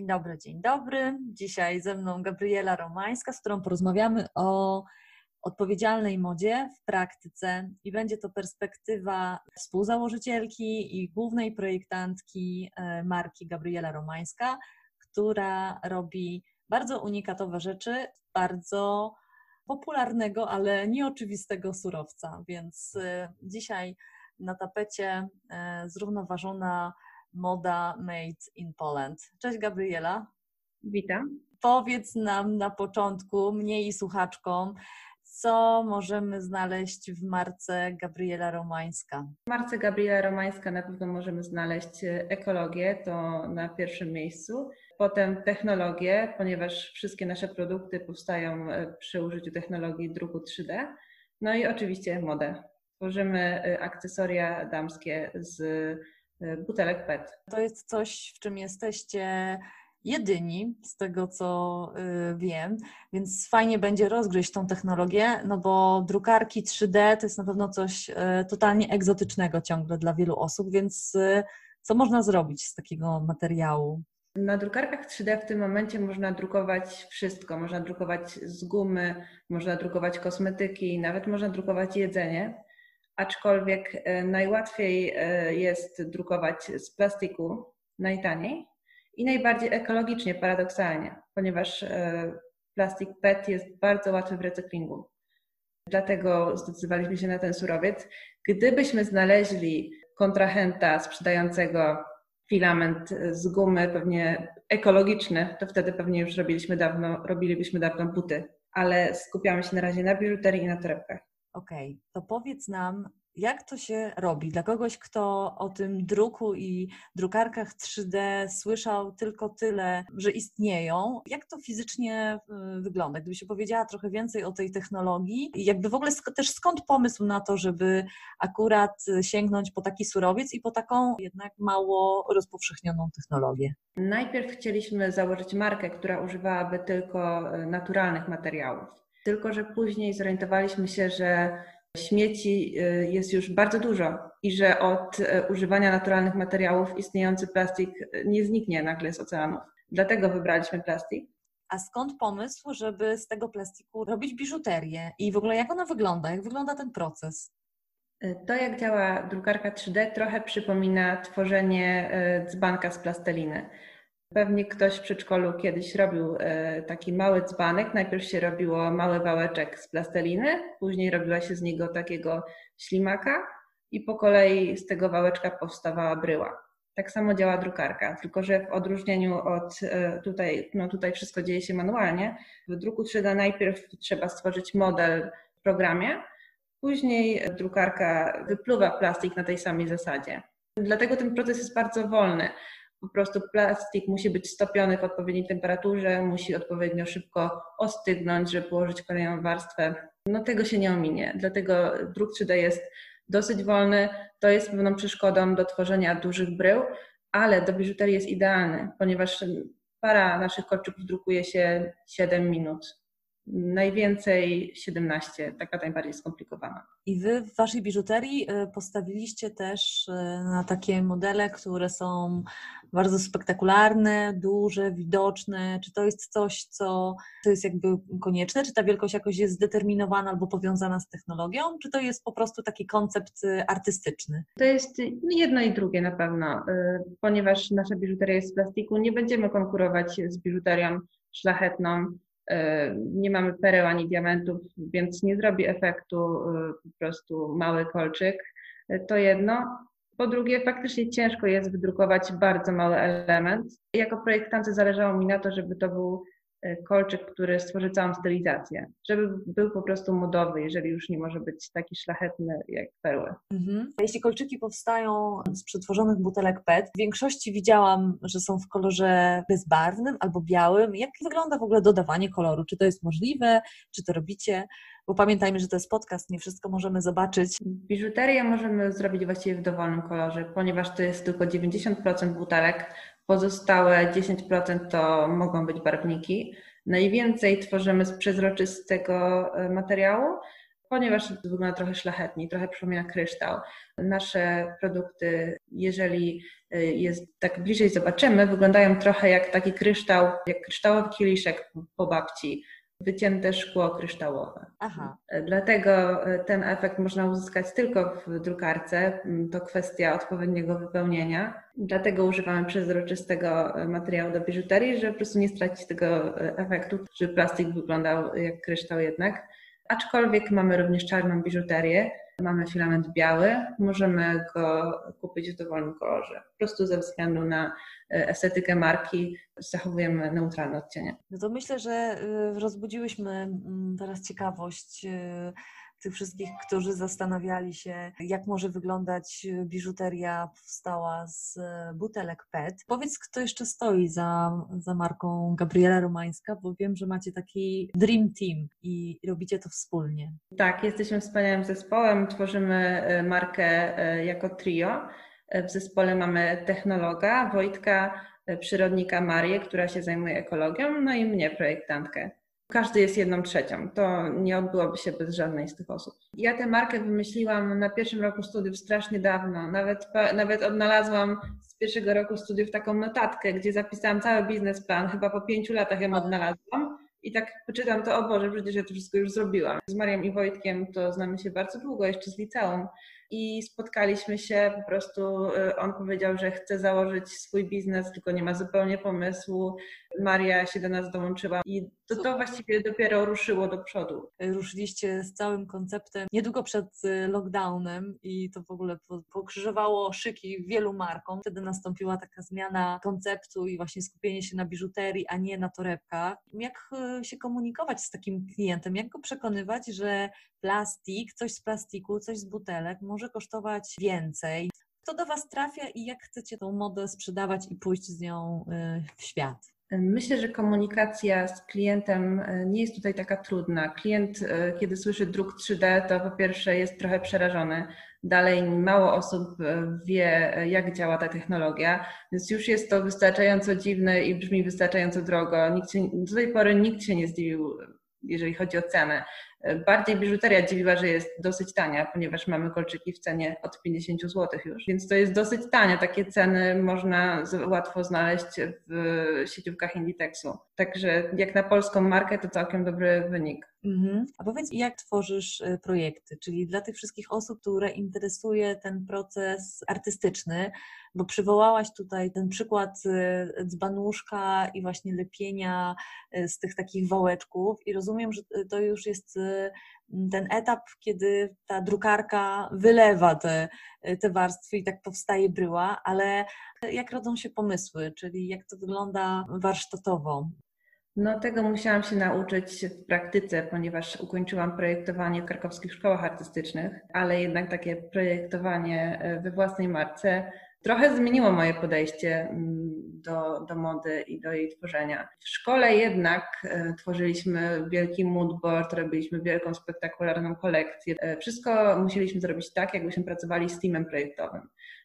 Dzień dobry, dzień dobry. Dzisiaj ze mną Gabriela Romańska, z którą porozmawiamy o odpowiedzialnej modzie w praktyce i będzie to perspektywa współzałożycielki i głównej projektantki e, marki Gabriela Romańska, która robi bardzo unikatowe rzeczy, bardzo popularnego, ale nieoczywistego surowca. Więc e, dzisiaj na tapecie e, zrównoważona moda made in Poland. Cześć Gabriela. Witam. Powiedz nam na początku, mnie i słuchaczkom, co możemy znaleźć w marce Gabriela Romańska? W marce Gabriela Romańska na pewno możemy znaleźć ekologię, to na pierwszym miejscu. Potem technologię, ponieważ wszystkie nasze produkty powstają e, przy użyciu technologii druku 3D. No i oczywiście modę. Tworzymy e, akcesoria damskie z e, butelek PET. To jest coś, w czym jesteście jedyni, z tego co y, wiem, więc fajnie będzie rozgryźć tą technologię, no bo drukarki 3D to jest na pewno coś y, totalnie egzotycznego ciągle dla wielu osób, więc y, co można zrobić z takiego materiału? Na drukarkach 3D w tym momencie można drukować wszystko. Można drukować z gumy, można drukować kosmetyki, nawet można drukować jedzenie. Aczkolwiek najłatwiej jest drukować z plastiku, najtaniej, i najbardziej ekologicznie, paradoksalnie, ponieważ e, plastik PET jest bardzo łatwy w recyklingu. Dlatego zdecydowaliśmy się na ten surowiec. Gdybyśmy znaleźli kontrahenta sprzedającego filament z gumy, pewnie ekologiczny, to wtedy pewnie już robiliśmy dawno, robilibyśmy dawno buty, ale skupiamy się na razie na biżuterii i na torebkach. Okej, okay. to powiedz nam, jak to się robi? Dla kogoś, kto o tym druku i drukarkach 3D słyszał tylko tyle, że istnieją, jak to fizycznie y, wygląda? Gdybyś opowiedziała trochę więcej o tej technologii i jakby w ogóle też skąd pomysł na to, żeby akurat sięgnąć po taki surowiec i po taką jednak mało rozpowszechnioną technologię? Najpierw chcieliśmy założyć markę, która używałaby tylko y, naturalnych materiałów. Tylko, że później zorientowaliśmy się, że Śmieci y, jest już bardzo dużo i że od y, używania naturalnych materiałów istniejący plastik y, nie zniknie nagle z oceanów. Dlatego wybraliśmy plastik. A skąd pomysł, żeby z tego plastiku robić biżuterię? I w ogóle jak ona wygląda? Jak wygląda ten proces? To, jak działa drukarka 3D, trochę przypomina tworzenie dzbanka z plasteliny. Pewnie ktoś w przedszkolu kiedyś robił e, taki mały dzbanek. Najpierw się robiło mały wałeczek z plasteliny, później robiła się z niego takiego ślimaka i po kolei z tego wałeczka powstawała bryła. Tak samo działa drukarka, tylko że w odróżnieniu od e, tutaj, no tutaj wszystko dzieje się manualnie. W druku 3D najpierw trzeba stworzyć model w programie, później drukarka wypluwa plastik na tej samej zasadzie. Dlatego ten proces jest bardzo wolny po prostu plastik musi być stopiony w odpowiedniej temperaturze, musi odpowiednio szybko ostygnąć, żeby położyć kolejną warstwę. No tego się nie ominie, dlatego druk 3D jest dosyć wolny. To jest pewną przeszkodą do tworzenia dużych brył, ale do biżuterii jest idealny, ponieważ para naszych kolczyków drukuje się 7 minut najwięcej 17, taka najbardziej skomplikowana. I Wy w Waszej biżuterii y, postawiliście też y, na takie modele, które są bardzo spektakularne, duże, widoczne. Czy to jest coś, co to jest jakby konieczne? Czy ta wielkość jakoś jest zdeterminowana albo powiązana z technologią? Czy to jest po prostu taki koncept y, artystyczny? To jest jedno i drugie na pewno, ponieważ nasza biżuteria jest z plastiku, nie będziemy konkurować z biżuterią szlachetną, nie mamy pereł ani diamentów, więc nie zrobi efektu e, po prostu mały kolczyk. E, to jedno. Po drugie, faktycznie ciężko jest wydrukować bardzo mały element. Jako projektanty zależało mi na to, żeby to był E, kolczyk, który stworzy całą stylizację, żeby był po prostu modowy, jeżeli już nie może być taki szlachetny jak perły. Mhm. Jeśli kolczyki powstają z przetworzonych butelek PET, w większości widziałam, że są w kolorze bezbarwnym albo białym. Jak wygląda w ogóle dodawanie koloru? Czy to jest możliwe? Czy to robicie? Bo pamiętajmy, że to jest podcast, nie wszystko możemy zobaczyć. Biżuterię możemy zrobić właściwie w dowolnym kolorze, ponieważ to jest tylko 90% butelek, Pozostałe 10% to mogą być barwniki. Najwięcej tworzymy z przezroczystego e, materiału. ponieważ wygląda trochę szlachetniej, trochę przypomina kryształ. Nasze produkty, jeżeli y, jest tak bliżej zobaczymy, wyglądają trochę jak taki kryształ, jak kryształowy kieliszek po babci wycięte szkło kryształowe. Aha. Dlatego e, ten efekt można uzyskać tylko w drukarce. Mm, to kwestia odpowiedniego wypełnienia. Dlatego używamy przezroczystego e, materiału do biżuterii, żeby po prostu nie stracić tego e, efektu, żeby plastik wyglądał jak kryształ jednak. Aczkolwiek mamy również czarną biżuterię, mamy filament biały, możemy go kupić w dowolnym kolorze. Po prostu ze względu na e, estetykę marki zachowujemy neutralne odcienie. No to myślę, że y, rozbudziłyśmy mm, teraz ciekawość y, tych wszystkich, którzy zastanawiali się, jak może wyglądać biżuteria powstała z butelek PET. Powiedz, kto jeszcze stoi za, za marką Gabriela Romańska, bo wiem, że macie taki Dream Team i robicie to wspólnie. Tak, jesteśmy wspaniałym zespołem, tworzymy e, markę e, jako trio. E, w zespole mamy technologa Wojtka, przyrodnika Marię, która się zajmuje ekologią, no i mnie, projektantkę każdy jest jedną trzecią. To nie odbyłoby się bez żadnej z tych osób. Ja tę markę wymyśliłam na pierwszym roku studiów strasznie dawno. Nawet, nawet odnalazłam z pierwszego roku studiów taką notatkę, gdzie zapisałam cały biznesplan. Chyba po pięciu latach ją odnalazłam. I tak poczytam to, o Boże, przecież ja to wszystko już zrobiłam. Z Marią i Wojtkiem to znamy się bardzo długo, jeszcze z liceum i spotkaliśmy się, po prostu y, on powiedział, że chce założyć swój biznes, tylko nie ma zupełnie pomysłu. Maria się do nas dołączyła i to, to właściwie dopiero ruszyło do przodu. Ruszyliście z całym konceptem niedługo przed y, lockdownem i to w ogóle pokrzyżowało szyki wielu markom. Wtedy nastąpiła taka zmiana konceptu i właśnie skupienie się na biżuterii, a nie na torebkach. Jak y, się komunikować z takim klientem? Jak go przekonywać, że plastik, coś z plastiku, coś z butelek może kosztować więcej? Kto do Was trafia i jak chcecie tą modę sprzedawać i pójść z nią y, w świat? Myślę, że komunikacja z klientem e, nie jest tutaj taka trudna. Klient, e, kiedy słyszy druk 3D, to po pierwsze jest trochę przerażony. Dalej mało osób wie, jak działa ta technologia, więc już jest to wystarczająco dziwne i brzmi wystarczająco drogo. Nikt się, do tej pory nikt się nie zdziwił, jeżeli chodzi o cenę. Bardziej biżuteria dziwiła, że jest dosyć tania, ponieważ mamy kolczyki w cenie od 50 zł już, więc to jest dosyć tanie. Takie ceny można łatwo znaleźć w sieciówkach Inditexu. Także jak na polską markę to całkiem dobry wynik. Mhm. A powiedz, jak tworzysz y, projekty? Czyli dla tych wszystkich osób, które interesuje ten proces artystyczny, bo przywołałaś tutaj ten przykład y, dzbanuszka i właśnie lepienia y, z tych takich wałeczków i rozumiem, że to już jest ten etap, kiedy ta drukarka wylewa te, te warstwy i tak powstaje bryła, ale jak rodzą się pomysły, czyli jak to wygląda warsztatowo? No tego musiałam się nauczyć w praktyce, ponieważ ukończyłam projektowanie w krakowskich szkołach artystycznych, ale jednak takie projektowanie e, we własnej marce trochę zmieniło moje podejście mm, do, do mody i do jej tworzenia. W szkole jednak e, tworzyliśmy wielki moodboard, robiliśmy wielką, spektakularną kolekcję. E, wszystko musieliśmy zrobić tak, jakbyśmy pracowali z teamem projektowym.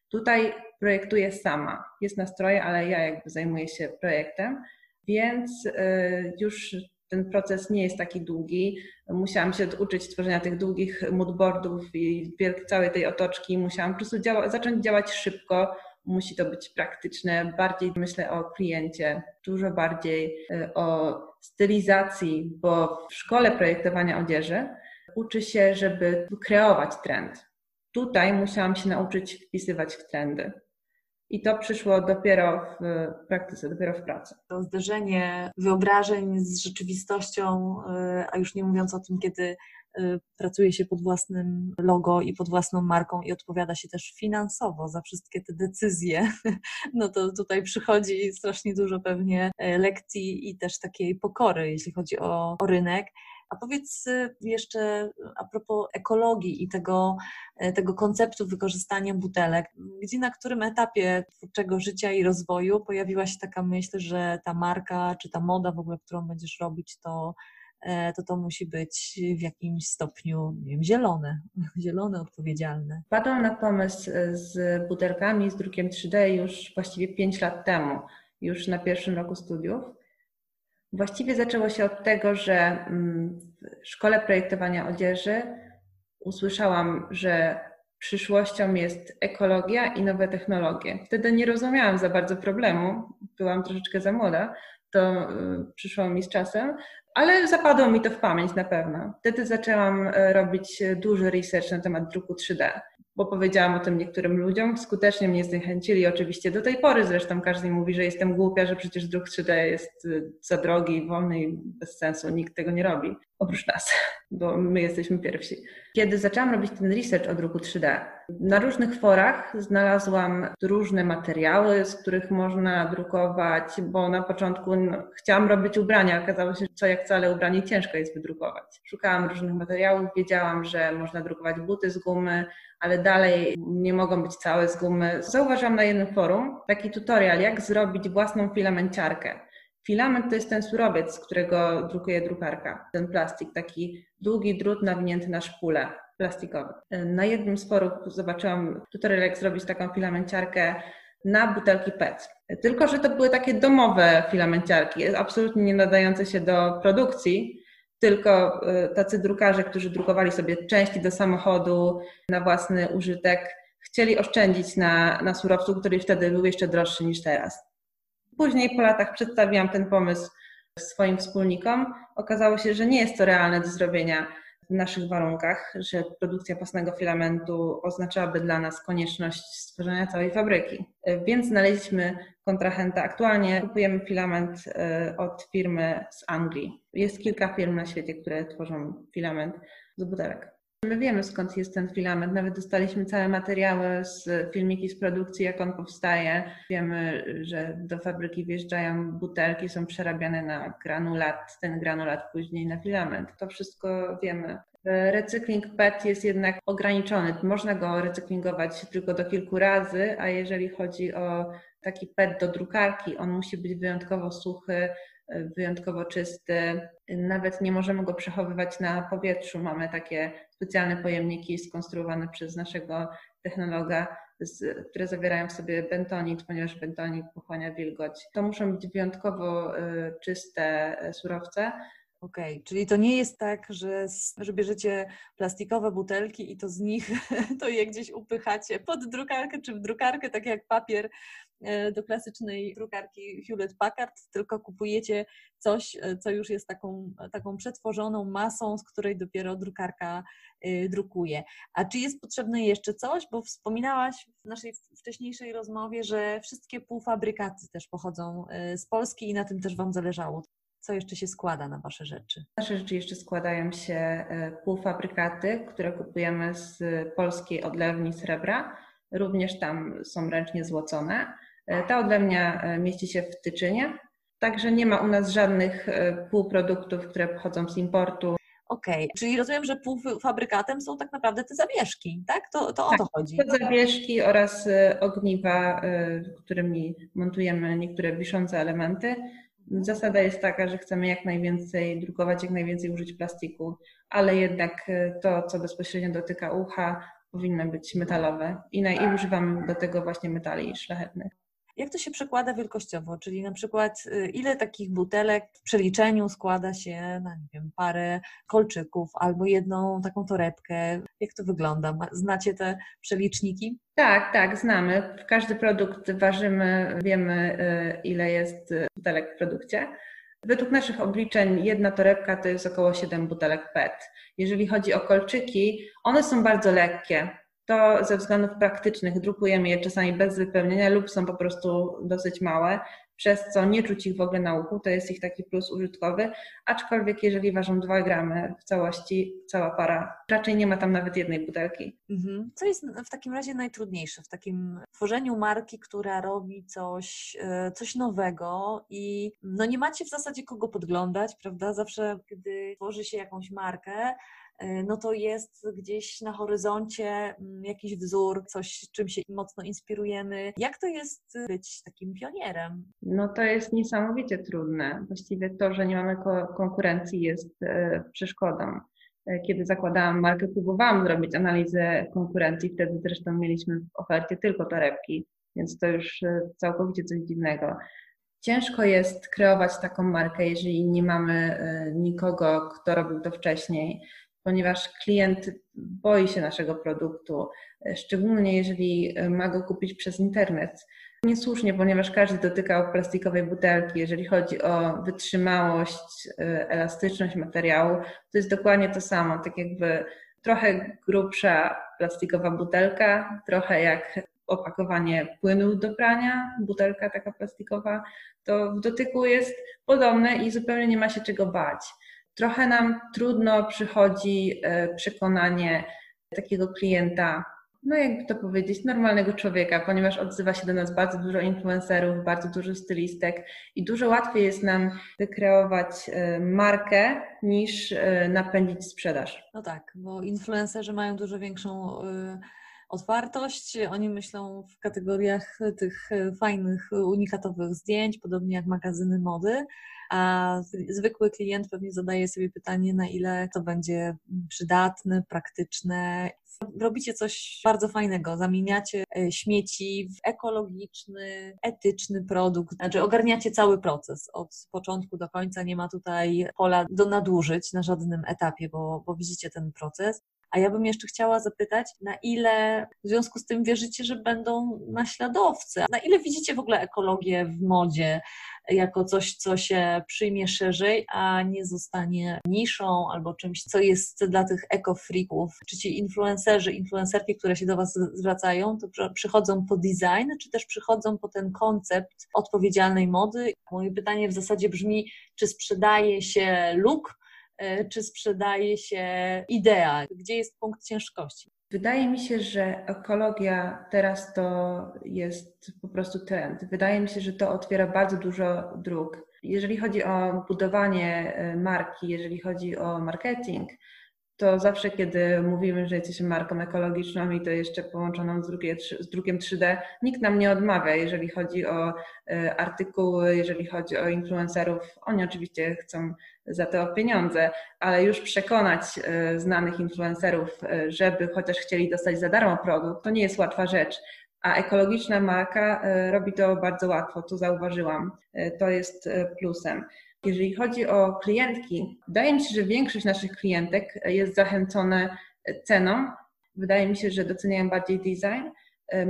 Tutaj projektuję sama. Jest nastroje, ale ja jakby zajmuję się projektem więc y, już ten proces nie jest taki długi. Musiałam się uczyć tworzenia tych długich moodboardów i całej tej otoczki. Musiałam po prostu działa, zacząć działać szybko. Musi to być praktyczne. Bardziej myślę o kliencie, dużo bardziej y, o stylizacji, bo w szkole projektowania odzieży uczy się, żeby kreować trend. Tutaj musiałam się nauczyć wpisywać w trendy. I to przyszło dopiero w praktyce, dopiero w pracy. To zderzenie wyobrażeń z rzeczywistością, y, a już nie mówiąc o tym, kiedy y, pracuje się pod własnym logo i pod własną marką i odpowiada się też finansowo za wszystkie te decyzje, no to tutaj przychodzi strasznie dużo pewnie lekcji i też takiej pokory, jeśli chodzi o, o rynek. A powiedz y, jeszcze a propos ekologii i tego, y, tego konceptu wykorzystania butelek, gdzie na którym etapie twórczego życia i rozwoju pojawiła się taka myśl, że ta marka czy ta moda w ogóle, którą będziesz robić, to e, to to musi być w jakimś stopniu, nie wiem, zielone, zielone, odpowiedzialne. Padłam na pomysł y, z butelkami, z drukiem 3D już właściwie 5 lat temu, już na pierwszym roku studiów. Właściwie zaczęło się od tego, że mm, w szkole projektowania odzieży usłyszałam, że przyszłością jest ekologia i nowe technologie. Wtedy nie rozumiałam za bardzo problemu, byłam troszeczkę za młoda, to y, przyszło mi z czasem, ale zapadło mi to w pamięć na pewno. Wtedy zaczęłam y, robić duży research na temat druku 3D bo powiedziałam o tym niektórym ludziom, skutecznie mnie zniechęcili, oczywiście do tej pory zresztą każdy mówi, że jestem głupia, że przecież druk 3D jest y, za drogi, wolny i bez sensu, nikt tego nie robi, oprócz nas, bo my jesteśmy pierwsi. Kiedy zaczęłam robić ten research o druku 3D, na różnych forach znalazłam różne materiały, z których można drukować, bo na początku no, chciałam robić ubrania, okazało się, że co jak wcale ubranie ciężko jest wydrukować. Szukałam różnych materiałów, wiedziałam, że można drukować buty z gumy, ale dalej nie mogą być całe z gumy. Zauważyłam na jednym forum taki tutorial, jak zrobić własną filamenciarkę. Filament to jest ten surowiec, z którego drukuje drukarka. Ten plastik, taki długi drut nawinięty na szpulę plastikowy. Na jednym z forów zobaczyłam tutorial, jak zrobić taką filamenciarkę na butelki PET. Tylko, że to były takie domowe filamenciarki, absolutnie nie nadające się do produkcji, tylko y, tacy drukarze, którzy drukowali sobie części do samochodu na własny użytek, chcieli oszczędzić na, na surowcu, który wtedy był jeszcze droższy niż teraz. Później po latach przedstawiłam ten pomysł swoim wspólnikom. Okazało się, że nie jest to realne do zrobienia w naszych warunkach, że produkcja własnego filamentu oznaczałaby dla nas konieczność stworzenia całej fabryki. Więc znaleźliśmy kontrahenta. Aktualnie kupujemy filament e, od firmy z Anglii. Jest kilka firm na świecie, które tworzą filament z butelek. My wiemy skąd jest ten filament, nawet dostaliśmy całe materiały z filmiki z produkcji, jak on powstaje. Wiemy, że do fabryki wjeżdżają butelki, są przerabiane na granulat, ten granulat później na filament. To wszystko wiemy. Recykling PET jest jednak ograniczony. Można go recyklingować tylko do kilku razy, a jeżeli chodzi o taki PET do drukarki, on musi być wyjątkowo suchy, wyjątkowo czysty. Nawet nie możemy go przechowywać na powietrzu. Mamy takie specjalne pojemniki skonstruowane przez naszego technologa, które zawierają w sobie bentonit, ponieważ bentonit pochłania wilgoć. To muszą być wyjątkowo y, czyste y, surowce. Okej, okay. czyli to nie jest tak, że, że bierzecie plastikowe butelki i to z nich to je gdzieś upychacie pod drukarkę czy w drukarkę, tak jak papier E, do klasycznej drukarki Hewlett Packard, tylko kupujecie coś, e, co już jest taką, taką przetworzoną masą, z której dopiero drukarka e, drukuje. A czy jest potrzebne jeszcze coś? Bo wspominałaś w naszej wcześniejszej rozmowie, że wszystkie półfabrykaty też pochodzą z Polski i na tym też Wam zależało. Co jeszcze się składa na Wasze rzeczy? Nasze rzeczy jeszcze składają się półfabrykaty, które kupujemy z polskiej odlewni srebra. Również tam są ręcznie złocone. E, ta odlewnia e, mieści się w Tyczynie, także nie ma u nas żadnych e, półproduktów, które pochodzą z importu. Okej, okay. czyli rozumiem, że półfabrykatem są tak naprawdę te zawieszki, tak? To, to tak, o to chodzi. Te zawieszki oraz ogniwa, którymi montujemy niektóre wiszące elementy. Zasada jest taka, że chcemy jak najwięcej drukować, jak najwięcej użyć plastiku, ale jednak to, co bezpośrednio dotyka ucha, powinno być metalowe i, na, i używamy do tego właśnie metali szlachetnych. Jak to się przekłada wielkościowo? Czyli na przykład y, ile takich butelek w przeliczeniu składa się na nie wiem, parę kolczyków albo jedną taką torebkę? Jak to wygląda? Znacie te przeliczniki? Tak, tak, znamy. Każdy produkt ważymy, wiemy y, ile jest y, butelek w produkcie. Według naszych obliczeń jedna torebka to jest około 7 butelek PET. Jeżeli chodzi o kolczyki, one są bardzo lekkie to ze względów praktycznych drukujemy je czasami bez wypełnienia lub są po prostu dosyć małe, przez co nie czuć ich w ogóle na uchu, to jest ich taki plus użytkowy, aczkolwiek jeżeli ważą 2 gramy w całości, cała para, raczej nie ma tam nawet jednej butelki. Mhm. Co jest w takim razie najtrudniejsze w takim tworzeniu marki, która robi coś, e, coś nowego i no nie macie w zasadzie kogo podglądać, prawda? Zawsze, gdy tworzy się jakąś markę, no to jest gdzieś na horyzoncie mm, jakiś wzór, coś, czym się mocno inspirujemy. Jak to jest być takim pionierem? No to jest niesamowicie trudne. Właściwie to, że nie mamy konkurencji jest e, przeszkodą. E, kiedy zakładałam markę, próbowałam zrobić analizę konkurencji, wtedy zresztą mieliśmy w ofercie tylko torebki, więc to już całkowicie coś dziwnego. Ciężko jest kreować taką markę, jeżeli nie mamy nikogo, kto robił to wcześniej ponieważ klient boi się naszego produktu, szczególnie jeżeli ma go kupić przez internet. Niesłusznie, ponieważ każdy dotykał plastikowej butelki. Jeżeli chodzi o wytrzymałość, elastyczność materiału, to jest dokładnie to samo. Tak jakby trochę grubsza plastikowa butelka, trochę jak opakowanie płynu do prania, butelka taka plastikowa, to w dotyku jest podobne i zupełnie nie ma się czego bać. Trochę nam trudno przychodzi e, przekonanie takiego klienta, no jakby to powiedzieć, normalnego człowieka, ponieważ odzywa się do nas bardzo dużo influencerów, bardzo dużo stylistek i dużo łatwiej jest nam wykreować e, markę niż e, napędzić sprzedaż. No tak, bo influencerzy mają dużo większą otwartość. Oni myślą w kategoriach tych fajnych, unikatowych zdjęć, podobnie jak magazyny mody, a zwykły klient pewnie zadaje sobie pytanie, na ile to będzie przydatne, praktyczne. Robicie coś bardzo fajnego, zamieniacie e, śmieci w ekologiczny, etyczny produkt, znaczy ogarniacie cały proces od początku do końca, nie ma tutaj pola do nadużyć na żadnym etapie, bo, bo widzicie ten proces. A ja bym jeszcze chciała zapytać, na ile w związku z tym wierzycie, że będą naśladowcy? Na ile widzicie w ogóle ekologię w modzie jako coś, co się przyjmie szerzej, a nie zostanie niszą albo czymś, co jest dla tych ekofreaków? Czy ci influencerzy, influencerki, które się do Was zwracają, to przychodzą po design, czy też przychodzą po ten koncept odpowiedzialnej mody? Moje pytanie w zasadzie brzmi, czy sprzedaje się look, E, czy sprzedaje się idea, gdzie jest punkt ciężkości. Wydaje mi się, że ekologia teraz to jest po prostu trend. Wydaje mi się, że to otwiera bardzo dużo dróg. Jeżeli chodzi o budowanie e, marki, jeżeli chodzi o marketing, to zawsze, kiedy mówimy, że jesteśmy marką ekologiczną i to jeszcze połączoną z, drugie, z drukiem 3D, nikt nam nie odmawia, jeżeli chodzi o e, artykuły, jeżeli chodzi o influencerów. Oni oczywiście chcą za to pieniądze, ale już przekonać e, znanych influencerów, e, żeby chociaż chcieli dostać za darmo produkt, to nie jest łatwa rzecz. A ekologiczna marka robi to bardzo łatwo, to zauważyłam. To jest plusem. Jeżeli chodzi o klientki, wydaje mi się, że większość naszych klientek jest zachęcone ceną. Wydaje mi się, że doceniają bardziej design.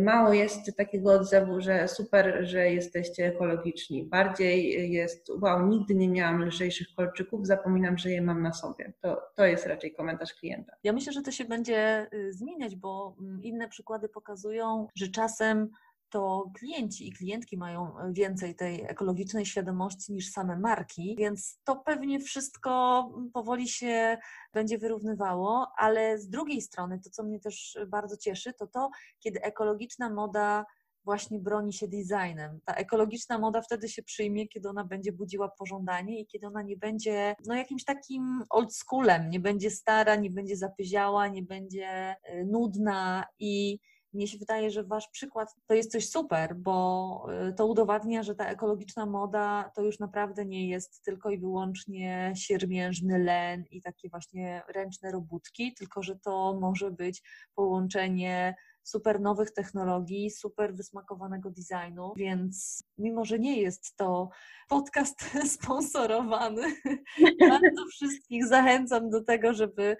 Mało jest takiego odzewu, że super, że jesteście ekologiczni. Bardziej jest, wow, nigdy nie miałam lżejszych kolczyków, zapominam, że je mam na sobie. To, to jest raczej komentarz klienta. Ja myślę, że to się będzie y, zmieniać, bo mm, inne przykłady pokazują, że czasem to klienci i klientki mają więcej tej ekologicznej świadomości niż same marki, więc to pewnie wszystko powoli się będzie wyrównywało, ale z drugiej strony to, co mnie też bardzo cieszy, to to, kiedy ekologiczna moda właśnie broni się designem. Ta ekologiczna moda wtedy się przyjmie, kiedy ona będzie budziła pożądanie i kiedy ona nie będzie no, jakimś takim old schoolem, nie będzie stara, nie będzie zapyziała, nie będzie e, nudna i mnie się wydaje, że Wasz przykład to jest coś super, bo y, to udowadnia, że ta ekologiczna moda to już naprawdę nie jest tylko i wyłącznie siermiężny len i takie właśnie ręczne robótki, tylko że to może być połączenie super nowych technologii, super wysmakowanego designu, więc mimo, że nie jest to podcast sponsorowany, bardzo wszystkich zachęcam do tego, żeby,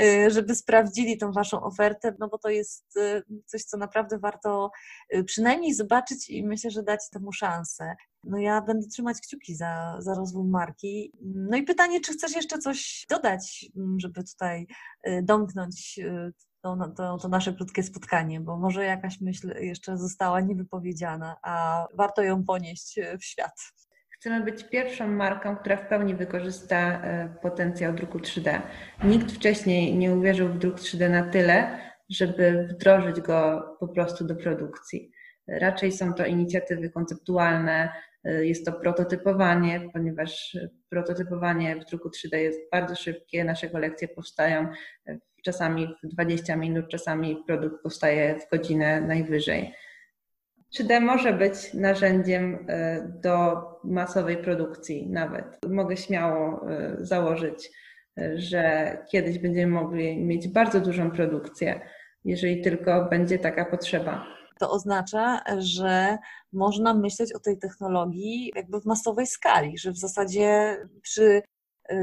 y, żeby sprawdzili tą Waszą ofertę, no bo to jest y, coś, co naprawdę warto y, przynajmniej zobaczyć i myślę, że dać temu szansę. No ja będę trzymać kciuki za, za rozwój marki. No i pytanie, czy chcesz jeszcze coś dodać, żeby tutaj domknąć to, to, to, nasze krótkie spotkanie, bo może jakaś myśl jeszcze została niewypowiedziana, a warto ją ponieść w świat. Chcemy być pierwszą marką, która w pełni wykorzysta e, potencjał druku 3D. Nikt wcześniej nie uwierzył w druk 3D na tyle, żeby wdrożyć go po prostu do produkcji. Raczej są to inicjatywy konceptualne, e, jest to prototypowanie, ponieważ prototypowanie w druku 3D jest bardzo szybkie. Nasze kolekcje powstają czasami w 20 minut, czasami produkt powstaje w godzinę najwyżej. 3D może być narzędziem e, do masowej produkcji nawet. Mogę śmiało e, założyć, e, że kiedyś będziemy mogli mieć bardzo dużą produkcję, jeżeli tylko będzie taka potrzeba. To oznacza, że można myśleć o tej technologii jakby w masowej skali, że w zasadzie przy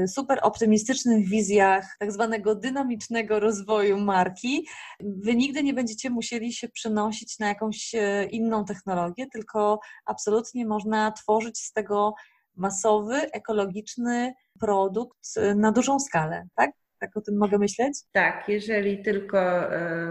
super optymistycznych wizjach tak zwanego dynamicznego rozwoju marki, wy nigdy nie będziecie musieli się przenosić na jakąś e, inną technologię, tylko absolutnie można tworzyć z tego masowy, ekologiczny produkt y, na dużą skalę, tak? Tak o tym mogę myśleć? Tak, jeżeli tylko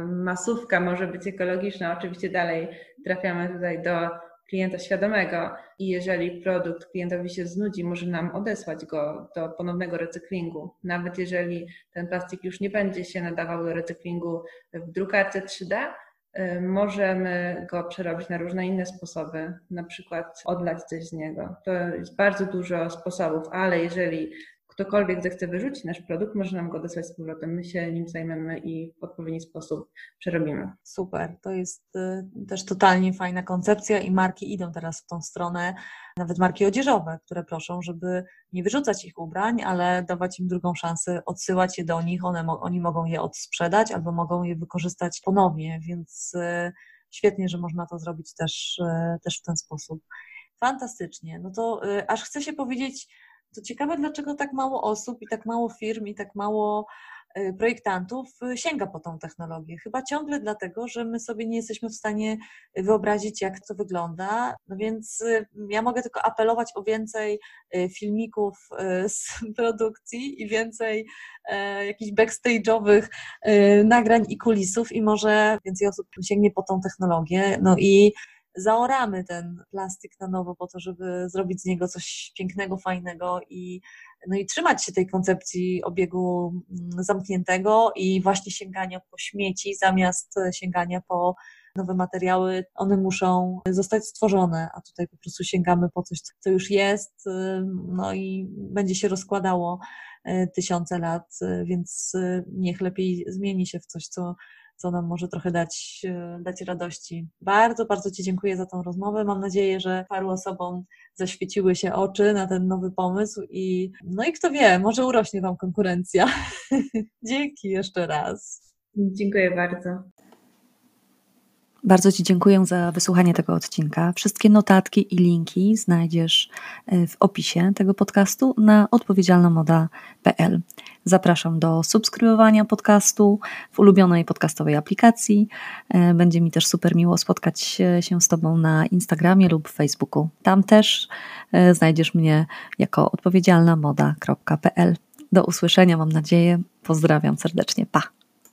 masówka może być ekologiczna, oczywiście dalej trafiamy tutaj do klienta świadomego i jeżeli produkt klientowi się znudzi, może nam odesłać go do ponownego recyklingu. Nawet jeżeli ten plastik już nie będzie się nadawał do recyklingu w drukarce 3D, y, możemy go przerobić na różne inne sposoby, na przykład odlać coś z niego. To jest bardzo dużo sposobów, ale jeżeli ktokolwiek zechce wyrzucić nasz produkt, może nam go dosłać z powrotem. My się nim zajmiemy i w odpowiedni sposób przerobimy. Super, to jest y, też totalnie fajna koncepcja i marki idą teraz w tą stronę, nawet marki odzieżowe, które proszą, żeby nie wyrzucać ich ubrań, ale dawać im drugą szansę, odsyłać je do nich, one, oni mogą je odsprzedać albo mogą je wykorzystać ponownie, więc y, świetnie, że można to zrobić też, y, też w ten sposób. Fantastycznie. No to aż chcę się powiedzieć, to ciekawe, dlaczego tak mało osób i tak mało firm i tak mało e, projektantów e, sięga po tą technologię. Chyba ciągle dlatego, że my sobie nie jesteśmy w stanie wyobrazić, jak to wygląda. No więc e, ja mogę tylko apelować o więcej filmików z produkcji i więcej jakichś backstage'owych nagrań i kulisów i może więcej osób sięgnie po tą technologię. No i zaoramy ten plastik na nowo po to, żeby zrobić z niego coś pięknego, fajnego i, no i trzymać się tej koncepcji obiegu mm, zamkniętego i właśnie sięgania po śmieci zamiast sięgania po nowe materiały, one muszą zostać stworzone, a tutaj po prostu sięgamy po coś, co już jest, no i będzie się rozkładało e, tysiące lat, więc e, niech lepiej zmieni się w coś, co co nam może trochę dać, e, dać radości. Bardzo, bardzo Ci dziękuję za tą rozmowę. Mam nadzieję, że paru osobom zaświeciły się oczy na ten nowy pomysł i no i kto wie, może urośnie Wam konkurencja. Dzięki jeszcze raz. Dziękuję bardzo. Bardzo Ci dziękuję za wysłuchanie tego odcinka. Wszystkie notatki i linki znajdziesz e, w opisie tego podcastu na odpowiedzialnamoda.pl. Zapraszam do subskrybowania podcastu w ulubionej podcastowej aplikacji. E, będzie mi też super miło spotkać się z Tobą na Instagramie lub Facebooku. Tam też e, znajdziesz mnie jako odpowiedzialnamoda.pl. Do usłyszenia, mam nadzieję. Pozdrawiam serdecznie. Pa!